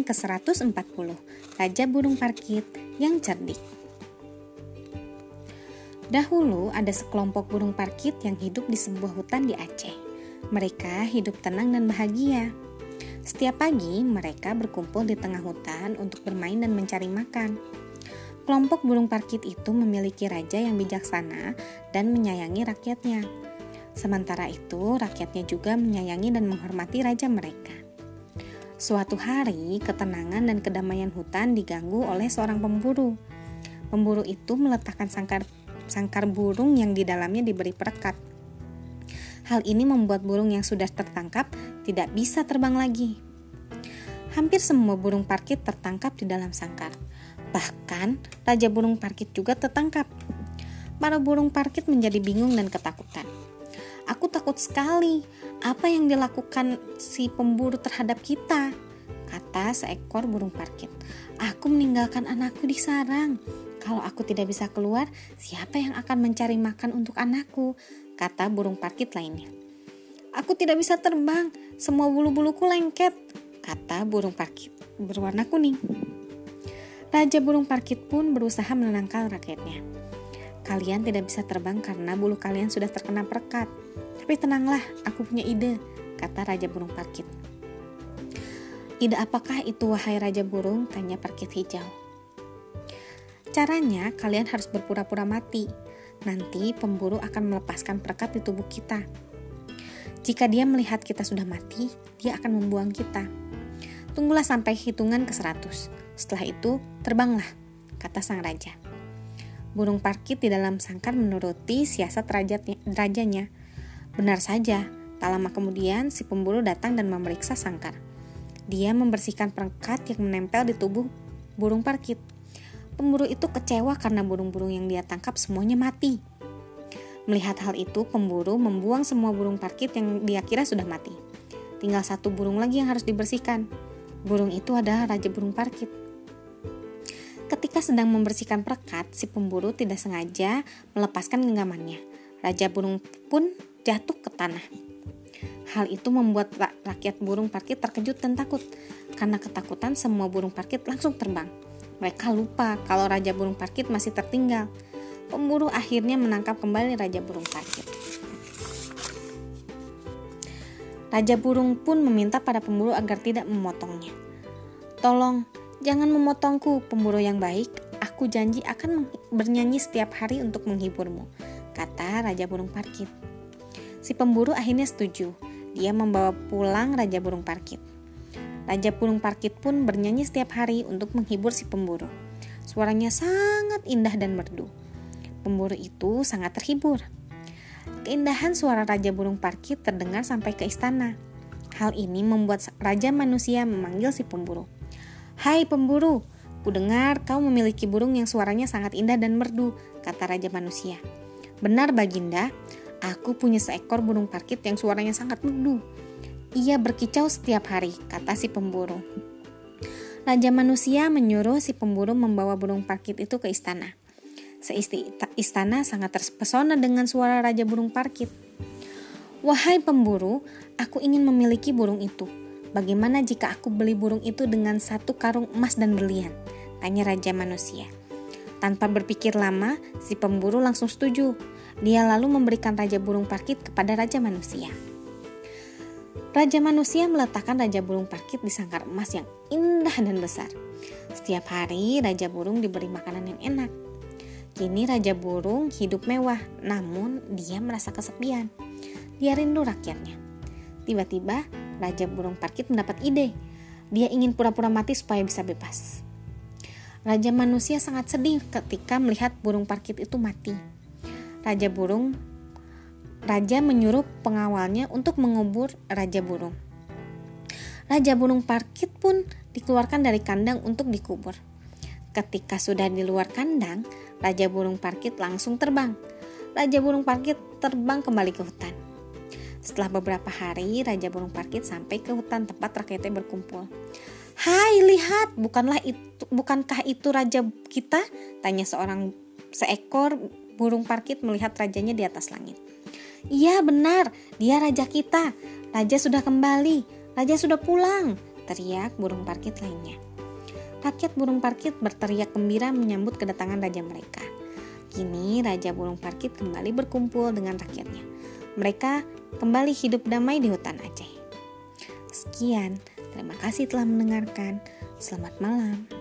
Dongeng ke-140 Raja Burung Parkit yang cerdik Dahulu ada sekelompok burung parkit yang hidup di sebuah hutan di Aceh. Mereka hidup tenang dan bahagia. Setiap pagi mereka berkumpul di tengah hutan untuk bermain dan mencari makan. Kelompok burung parkit itu memiliki raja yang bijaksana dan menyayangi rakyatnya. Sementara itu, rakyatnya juga menyayangi dan menghormati raja mereka. Suatu hari, ketenangan dan kedamaian hutan diganggu oleh seorang pemburu. Pemburu itu meletakkan sangkar sangkar burung yang di dalamnya diberi perekat. Hal ini membuat burung yang sudah tertangkap tidak bisa terbang lagi. Hampir semua burung parkit tertangkap di dalam sangkar. Bahkan raja burung parkit juga tertangkap. Para burung parkit menjadi bingung dan ketakutan. Aku takut sekali. Apa yang dilakukan si pemburu terhadap kita? Kata seekor burung parkit. Aku meninggalkan anakku di sarang. Kalau aku tidak bisa keluar, siapa yang akan mencari makan untuk anakku? Kata burung parkit lainnya. Aku tidak bisa terbang, semua bulu-buluku lengket, kata burung parkit berwarna kuning. Raja burung parkit pun berusaha menenangkan rakyatnya. Kalian tidak bisa terbang karena bulu kalian sudah terkena perekat. Tapi tenanglah, aku punya ide, kata Raja Burung Parkit. Ide apakah itu wahai Raja Burung? Tanya Parkit Hijau. Caranya, kalian harus berpura-pura mati. Nanti pemburu akan melepaskan perekat di tubuh kita. Jika dia melihat kita sudah mati, dia akan membuang kita. Tunggulah sampai hitungan ke 100. Setelah itu, terbanglah, kata sang raja. Burung parkit di dalam sangkar menuruti siasat rajanya. Benar saja, tak lama kemudian si pemburu datang dan memeriksa sangkar. Dia membersihkan perangkat yang menempel di tubuh burung parkit. Pemburu itu kecewa karena burung-burung yang dia tangkap semuanya mati. Melihat hal itu, pemburu membuang semua burung parkit yang dia kira sudah mati. Tinggal satu burung lagi yang harus dibersihkan. Burung itu adalah raja burung parkit. Ketika sedang membersihkan perekat, si pemburu tidak sengaja melepaskan genggamannya. Raja burung pun jatuh ke tanah. Hal itu membuat rakyat burung parkit terkejut dan takut. Karena ketakutan, semua burung parkit langsung terbang. Mereka lupa kalau raja burung parkit masih tertinggal. Pemburu akhirnya menangkap kembali raja burung parkit. Raja burung pun meminta pada pemburu agar tidak memotongnya. Tolong, Jangan memotongku, pemburu yang baik. Aku janji akan bernyanyi setiap hari untuk menghiburmu, kata Raja Burung Parkit. Si pemburu akhirnya setuju. Dia membawa pulang Raja Burung Parkit. Raja Burung Parkit pun bernyanyi setiap hari untuk menghibur si pemburu. Suaranya sangat indah dan merdu. Pemburu itu sangat terhibur. Keindahan suara Raja Burung Parkit terdengar sampai ke istana. Hal ini membuat Raja Manusia memanggil si pemburu. Hai pemburu, kudengar kau memiliki burung yang suaranya sangat indah dan merdu, kata Raja Manusia. Benar Baginda, aku punya seekor burung parkit yang suaranya sangat merdu. Ia berkicau setiap hari, kata si pemburu. Raja Manusia menyuruh si pemburu membawa burung parkit itu ke istana. Seisti istana sangat terpesona dengan suara Raja Burung Parkit. Wahai pemburu, aku ingin memiliki burung itu. Bagaimana jika aku beli burung itu dengan satu karung emas dan berlian? Tanya Raja Manusia. Tanpa berpikir lama, si pemburu langsung setuju. Dia lalu memberikan Raja Burung Parkit kepada Raja Manusia. Raja Manusia meletakkan Raja Burung Parkit di sangkar emas yang indah dan besar. Setiap hari, Raja Burung diberi makanan yang enak. Kini Raja Burung hidup mewah, namun dia merasa kesepian. Dia rindu rakyatnya. Tiba-tiba, Raja Burung Parkit mendapat ide. Dia ingin pura-pura mati supaya bisa bebas. Raja manusia sangat sedih ketika melihat burung parkit itu mati. Raja burung Raja menyuruh pengawalnya untuk mengubur Raja burung. Raja burung parkit pun dikeluarkan dari kandang untuk dikubur. Ketika sudah di luar kandang, Raja burung parkit langsung terbang. Raja burung parkit terbang kembali ke hutan. Setelah beberapa hari, Raja Burung Parkit sampai ke hutan tempat rakyatnya berkumpul. Hai, lihat, bukanlah itu, bukankah itu raja kita? Tanya seorang seekor burung parkit melihat rajanya di atas langit. Iya, benar, dia raja kita. Raja sudah kembali, raja sudah pulang, teriak burung parkit lainnya. Rakyat burung parkit berteriak gembira menyambut kedatangan raja mereka. Kini Raja Burung Parkit kembali berkumpul dengan rakyatnya. Mereka kembali hidup damai di hutan Aceh. Sekian, terima kasih telah mendengarkan. Selamat malam.